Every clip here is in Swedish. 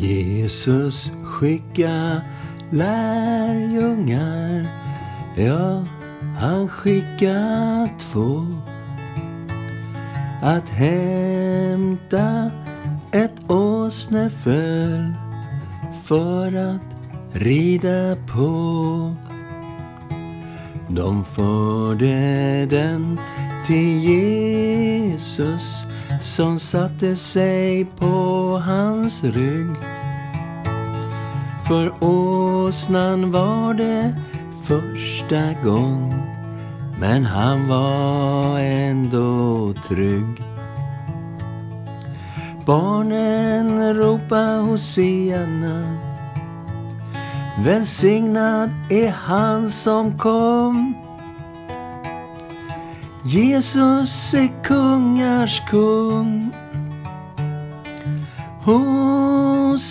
Jesus skicka lärjungar, ja, han skicka två att hämta ett åsneföl för att rida på. De förde den till Jesus som satte sig på hans rygg. För åsnan var det första gång men han var ändå trygg. Barnen ropa Hosianna. Välsignad är han som kom. Jesus är kungars kung. Hosianna.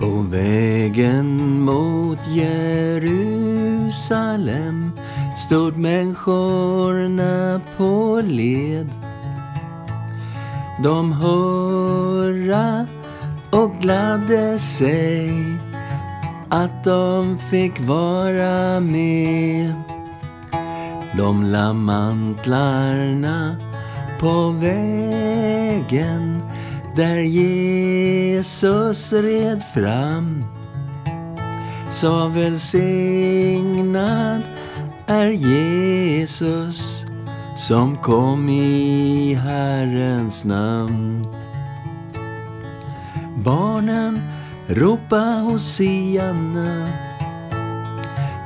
På vägen mot Jerusalem stod människorna på led. De hurra och gladde sig att de fick vara med. De la mantlarna på vägen där Jesus red fram. Sa välsignad är Jesus som kom i Herrens namn. Barnen ropa Hosianna.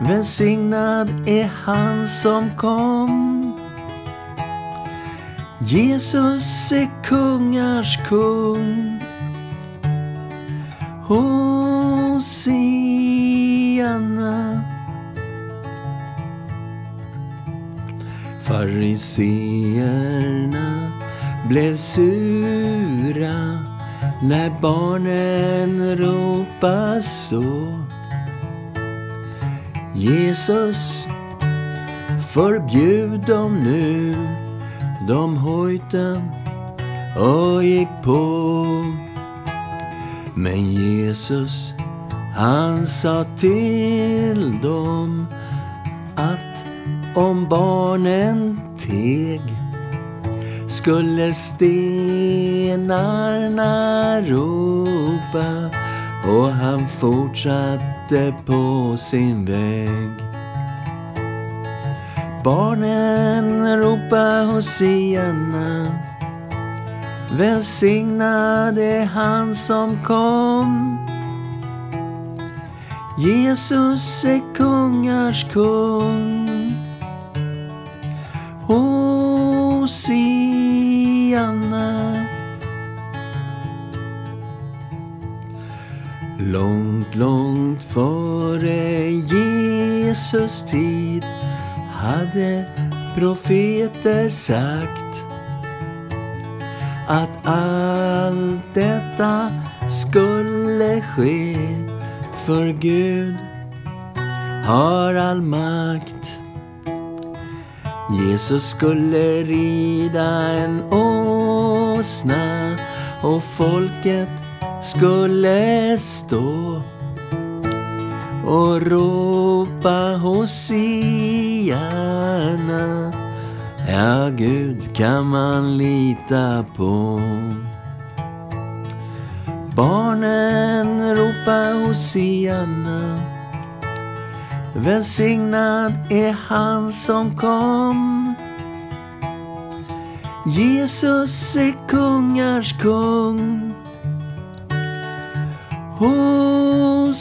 Välsignad är han som kom. Jesus är kungars kung. Hosianna. Fariseerna blev sura när barnen ropa så. Jesus, förbjud dem nu. De hojta och gick på. Men Jesus, han sa till dem att om barnen teg skulle stenarna ropa och han fortsatte på sin väg. Barnen ropa Hosianna Välsignad är han som kom. Jesus är kungars kung. Hosianna Långt, långt före Jesus tid hade profeter sagt att allt detta skulle ske för Gud har all makt. Jesus skulle rida en åsna och folket skulle stå och ropa Hosianna. Ja, Gud kan man lita på. Barnen ropa Hosianna. Välsignad är han som kom. Jesus är kungars kung. Hosianna.